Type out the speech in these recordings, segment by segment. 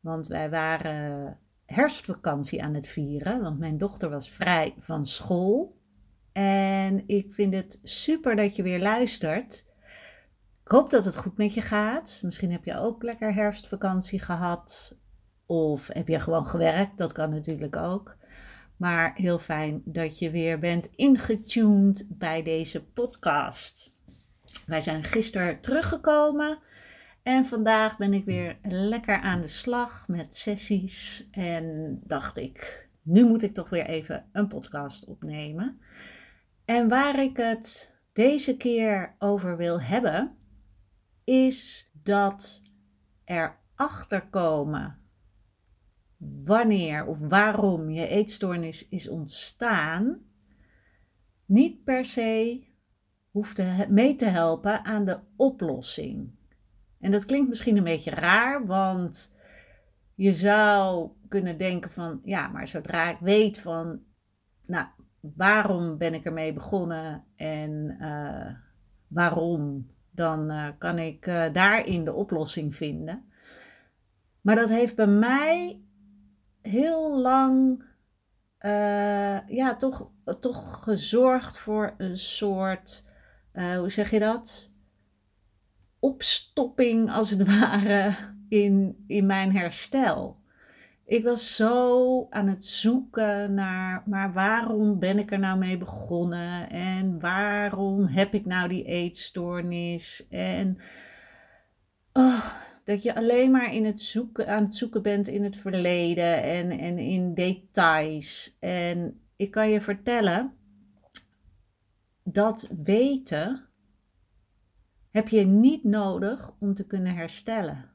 Want wij waren herfstvakantie aan het vieren, want mijn dochter was vrij van school. En ik vind het super dat je weer luistert. Ik hoop dat het goed met je gaat. Misschien heb je ook lekker herfstvakantie gehad. Of heb je gewoon gewerkt, dat kan natuurlijk ook. Maar heel fijn dat je weer bent ingetuned bij deze podcast. Wij zijn gisteren teruggekomen en vandaag ben ik weer lekker aan de slag met sessies. En dacht ik, nu moet ik toch weer even een podcast opnemen. En waar ik het deze keer over wil hebben, is dat er achterkomen wanneer of waarom je eetstoornis is ontstaan, niet per se hoeft mee te helpen aan de oplossing. En dat klinkt misschien een beetje raar, want je zou kunnen denken van, ja, maar zodra ik weet van, nou, waarom ben ik ermee begonnen en uh, waarom, dan uh, kan ik uh, daarin de oplossing vinden. Maar dat heeft bij mij heel lang, ja, toch, toch gezorgd voor een soort, hoe zeg je dat? Opstopping als het ware in, in mijn herstel. Ik was zo aan het zoeken naar, maar waarom ben ik er nou mee begonnen? En waarom heb ik nou die eetstoornis? En oh, dat je alleen maar in het zoeken, aan het zoeken bent in het verleden en, en in details. En ik kan je vertellen, dat weten heb je niet nodig om te kunnen herstellen.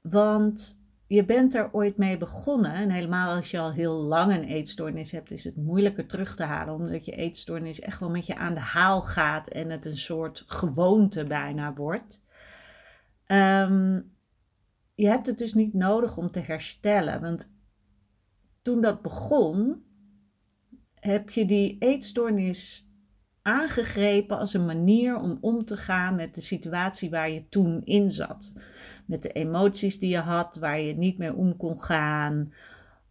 Want je bent er ooit mee begonnen en helemaal als je al heel lang een eetstoornis hebt, is het moeilijker terug te halen, omdat je eetstoornis echt wel met je aan de haal gaat en het een soort gewoonte bijna wordt. Ehm, je hebt het dus niet nodig om te herstellen, want toen dat begon, heb je die eetstoornis aangegrepen als een manier om om te gaan met de situatie waar je toen in zat. Met de emoties die je had, waar je niet meer om kon gaan.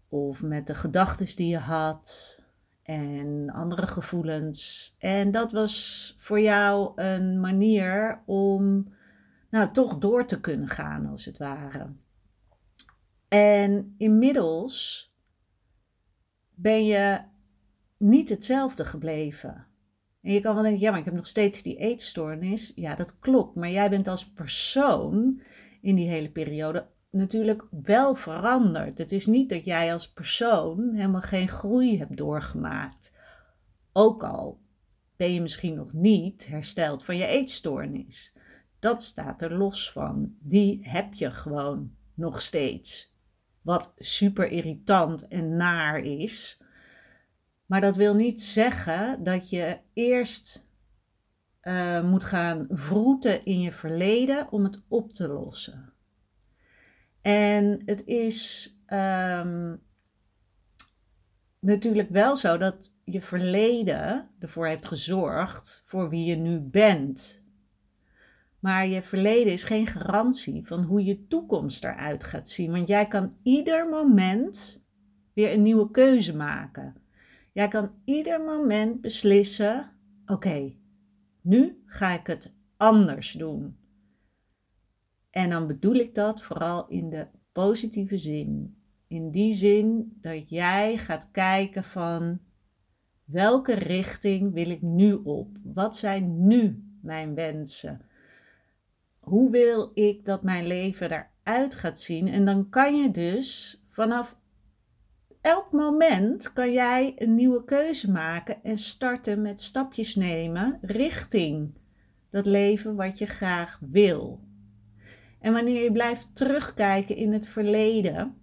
Of met de gedachten die je had en andere gevoelens. En dat was voor jou een manier om nou toch door te kunnen gaan, als het ware. En inmiddels ben je niet hetzelfde gebleven. En je kan wel denken, ja, maar ik heb nog steeds die eetstoornis. Ja, dat klopt. Maar jij bent als persoon in die hele periode natuurlijk wel veranderd. Het is niet dat jij als persoon helemaal geen groei hebt doorgemaakt. Ook al ben je misschien nog niet hersteld van je eetstoornis. Dat staat er los van. Die heb je gewoon nog steeds. Wat super irritant en naar is. Maar dat wil niet zeggen dat je eerst uh, moet gaan vroeten in je verleden om het op te lossen. En het is um, natuurlijk wel zo dat je verleden ervoor heeft gezorgd voor wie je nu bent. Maar je verleden is geen garantie van hoe je toekomst eruit gaat zien. Want jij kan ieder moment weer een nieuwe keuze maken. Jij kan ieder moment beslissen: oké, nu ga ik het anders doen. En dan bedoel ik dat vooral in de positieve zin. in die zin dat jij gaat kijken van welke richting wil ik nu op? Wat zijn nu mijn wensen? Hoe wil ik dat mijn leven eruit gaat zien? En dan kan je dus vanaf elk moment kan jij een nieuwe keuze maken en starten met stapjes nemen richting dat leven wat je graag wil. En wanneer je blijft terugkijken in het verleden,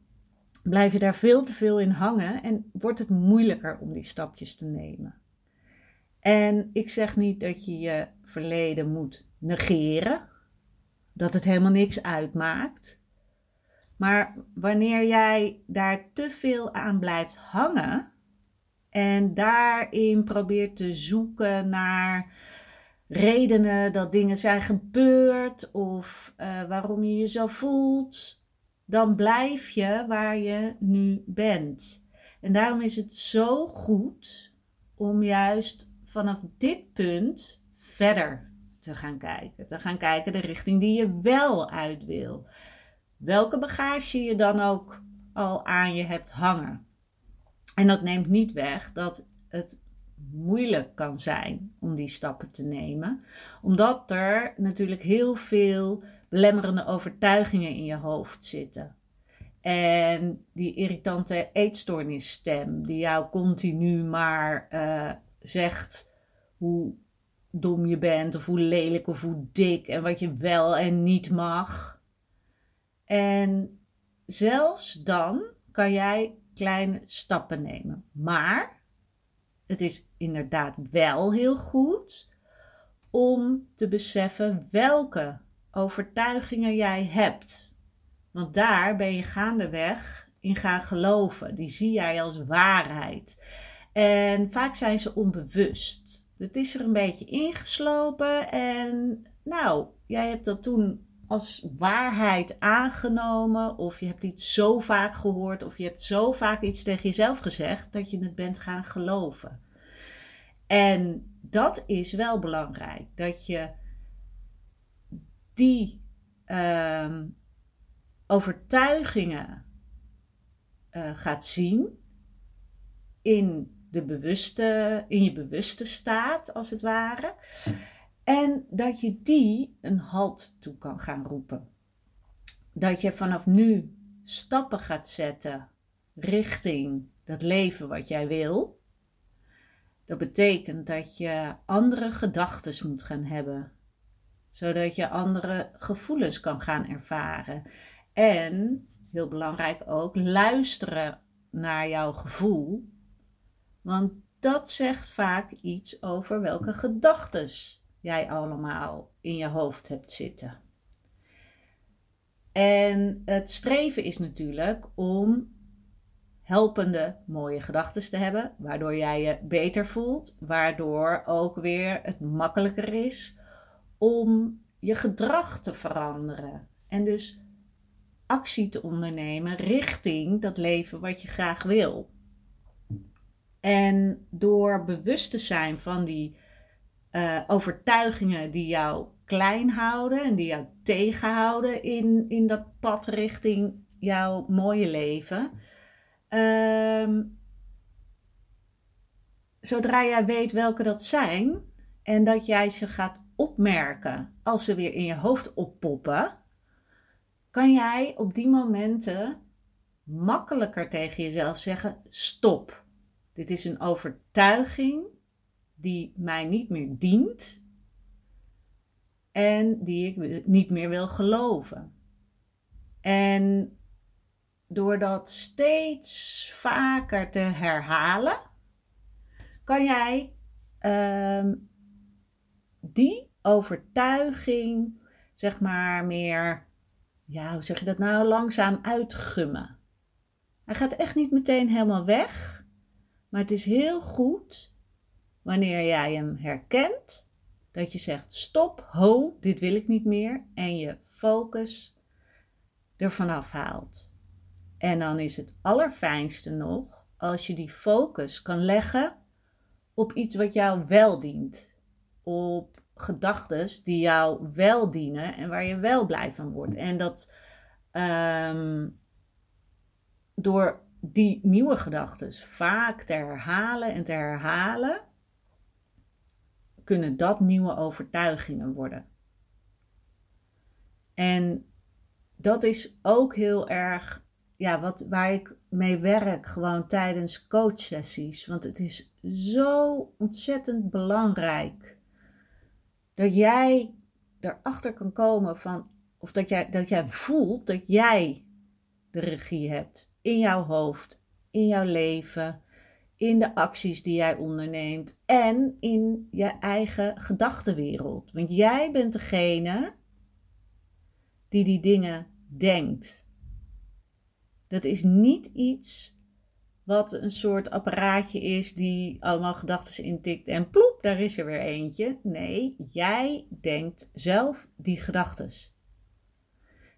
blijf je daar veel te veel in hangen en wordt het moeilijker om die stapjes te nemen. En ik zeg niet dat je je verleden moet negeren, dat het helemaal niks uitmaakt. Maar wanneer jij daar te veel aan blijft hangen en daarin probeert te zoeken naar redenen dat dingen zijn gebeurd of uh, waarom je je zo voelt, dan blijf je waar je nu bent. En daarom is het zo goed om juist vanaf dit punt verder te gaan kijken. Te gaan kijken de richting die je wel uit wil. Welke bagage je dan ook al aan je hebt hangen. En dat neemt niet weg dat het moeilijk kan zijn om die stappen te nemen, omdat er natuurlijk heel veel belemmerende overtuigingen in je hoofd zitten. En die irritante eetstoornisstem, die jou continu maar uh, zegt hoe dom je bent, of hoe lelijk of hoe dik, en wat je wel en niet mag. En zelfs dan kan jij kleine stappen nemen. Maar het is inderdaad wel heel goed om te beseffen welke overtuigingen jij hebt. Want daar ben je gaandeweg in gaan geloven. Die zie jij als waarheid. En vaak zijn ze onbewust. Het is er een beetje ingeslopen en nou, jij hebt dat toen als waarheid aangenomen, of je hebt iets zo vaak gehoord, of je hebt zo vaak iets tegen jezelf gezegd dat je het bent gaan geloven. En dat is wel belangrijk, dat je die uh, overtuigingen uh, gaat zien in, de bewuste, in je bewuste staat, als het ware. En dat je die een halt toe kan gaan roepen. Dat je vanaf nu stappen gaat zetten richting dat leven wat jij wil. Dat betekent dat je andere gedachten moet gaan hebben, zodat je andere gevoelens kan gaan ervaren. En, heel belangrijk ook, luisteren naar jouw gevoel, want dat zegt vaak iets over welke gedachten jij allemaal in je hoofd hebt zitten. En het streven is natuurlijk om helpende, mooie gedachten te hebben, waardoor jij je beter voelt, waardoor ook weer het makkelijker is om je gedrag te veranderen. En dus actie te ondernemen richting dat leven wat je graag wil. En door bewust te zijn van die uh, overtuigingen die jou klein houden en die jou tegenhouden in, in dat pad richting jouw mooie leven. Um, zodra jij weet welke dat zijn en dat jij ze gaat opmerken als ze weer in je hoofd oppoppen, kan jij op die momenten makkelijker tegen jezelf zeggen: stop. Dit is een overtuiging die mij niet meer dient en die ik niet meer wil geloven. En door dat steeds vaker te herhalen, kan jij uh, die overtuiging, zeg maar, meer, ja, hoe zeg je dat nou, langzaam uitgummen. Hij gaat echt niet meteen helemaal weg, maar het is heel goed wanneer jij hem herkent, dat je zegt: stop, ho, dit wil ik niet meer, en je focus ervan afhaalt. En dan is het allerfijnste nog als je die focus kan leggen op iets wat jou wel dient. Op gedachten die jou wel dienen en waar je wel blij van wordt. En dat, um, door die nieuwe gedachten vaak te herhalen en te herhalen, kunnen dat nieuwe overtuigingen worden. En dat is ook heel erg ja, wat, waar ik mee werk, gewoon tijdens coachsessies. Want het is zo ontzettend belangrijk dat jij erachter kan komen van, of dat jij, dat jij voelt dat jij de regie hebt in jouw hoofd, in jouw leven, in de acties die jij onderneemt en in je eigen gedachtenwereld. Want jij bent degene die die dingen denkt. Dat is niet iets wat een soort apparaatje is die allemaal gedachten intikt en ploep, daar is er weer eentje. Nee, jij denkt zelf die gedachten.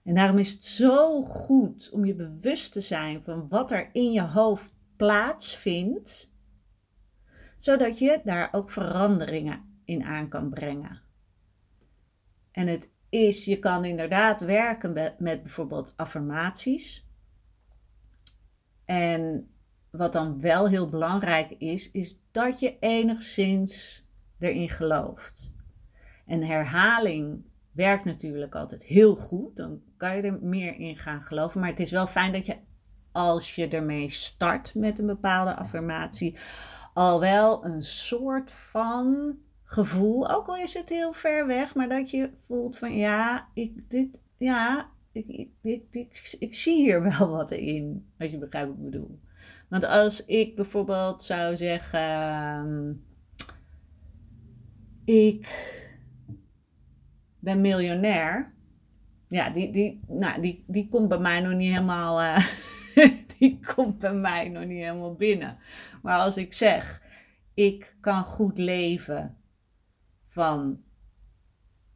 En daarom is het zo goed om je bewust te zijn van wat er in je hoofd plaatsvindt, zodat je daar ook veranderingen in aan kan brengen. En het is, je kan inderdaad werken met, met bijvoorbeeld affirmaties. En wat dan wel heel belangrijk is, is dat je enigszins erin gelooft. En herhaling werkt natuurlijk altijd heel goed. Dan kan je er meer in gaan geloven. Maar het is wel fijn dat je, als je ermee start met een bepaalde affirmatie, al wel een soort van gevoel, ook al is het heel ver weg, maar dat je voelt van ja, ik, dit, ja, ik, ik, ik, ik, ik zie hier wel wat in, als je begrijpt wat ik bedoel. Want als ik bijvoorbeeld zou zeggen, ehm, ik ben miljonair. Ja, die, die, nou, die, die komt bij mij nog niet helemaal. Uh, die komt bij mij nog niet helemaal binnen. Maar als ik zeg, ik kan goed leven van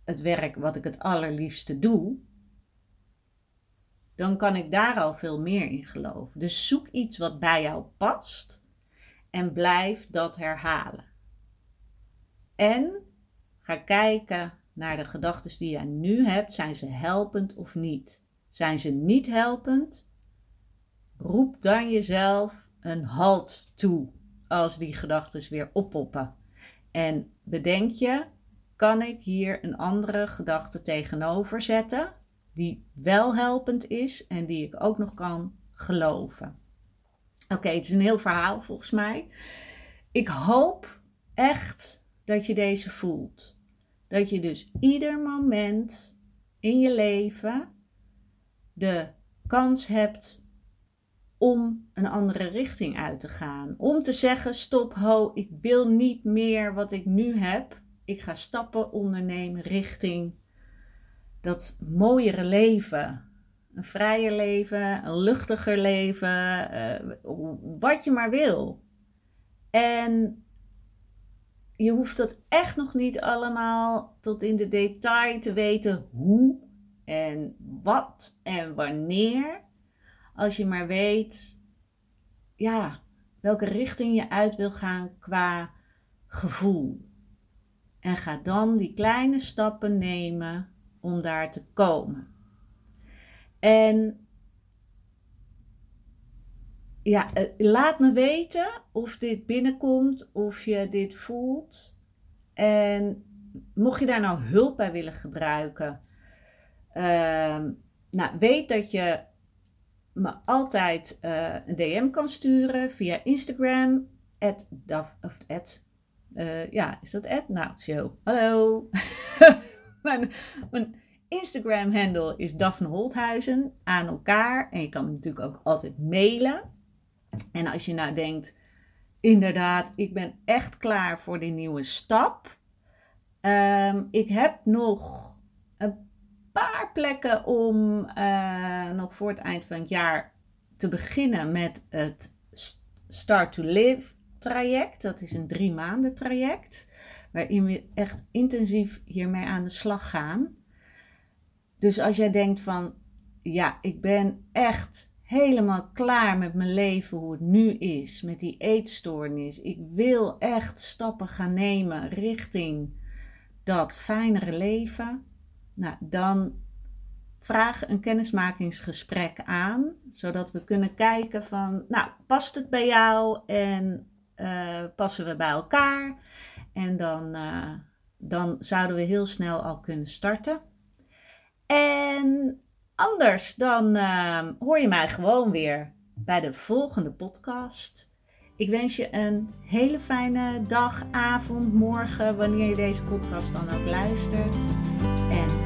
het werk wat ik het allerliefste doe, dan kan ik daar al veel meer in geloven. Dus zoek iets wat bij jou past en blijf dat herhalen. En ga kijken naar de gedachten die jij nu hebt. Zijn ze helpend of niet? Zijn ze niet helpend? Roep dan jezelf een halt toe als die gedachten weer oppoppen. En bedenk je, kan ik hier een andere gedachte tegenover zetten die wel helpend is en die ik ook nog kan geloven? Oké, het is een heel verhaal volgens mij. Ik hoop echt dat je deze voelt. Dat je dus ieder moment in je leven de kans hebt om een andere richting uit te gaan. Om te zeggen: stop, ho, ik wil niet meer wat ik nu heb. Ik ga stappen ondernemen richting dat mooiere leven. Een vrijer leven, een luchtiger leven, uh, wat je maar wil. En je hoeft dat echt nog niet allemaal tot in de detail te weten hoe en wat en wanneer. Als je maar weet, ja, welke richting je uit wil gaan qua gevoel. En ga dan die kleine stappen nemen om daar te komen. En ja, eh, laat me weten of dit binnenkomt, of je dit voelt. En mocht je daar nou hulp bij willen gebruiken, uh, nou, weet dat je me altijd uh, een DM kan sturen via Instagram. At of at, uh, ja, is dat at? Nou, zo. Hallo. mijn, mijn Instagram handle is Daphne Holthuizen aan elkaar. En je kan natuurlijk ook altijd mailen. En als je nou denkt, inderdaad, ik ben echt klaar voor die nieuwe stap. Um, ik heb nog een paar plekken om uh, nog voor het eind van het jaar te beginnen met het Start to Live traject. Dat is een drie maanden traject, waarin we echt intensief hiermee aan de slag gaan. Dus als jij denkt van, ja, ik ben echt helemaal klaar met mijn leven hoe het nu is, met die eetstoornis. Ik wil echt stappen gaan nemen richting dat fijnere leven. Nou, dan vraag een kennismakingsgesprek aan, zodat we kunnen kijken van, nou, past het bij jou en uh, passen we bij elkaar? En dan, uh, dan zouden we heel snel al kunnen starten. En anders dan uh, hoor je mij gewoon weer bij de volgende podcast. Ik wens je een hele fijne dag, avond, morgen, wanneer je deze podcast dan ook luistert. En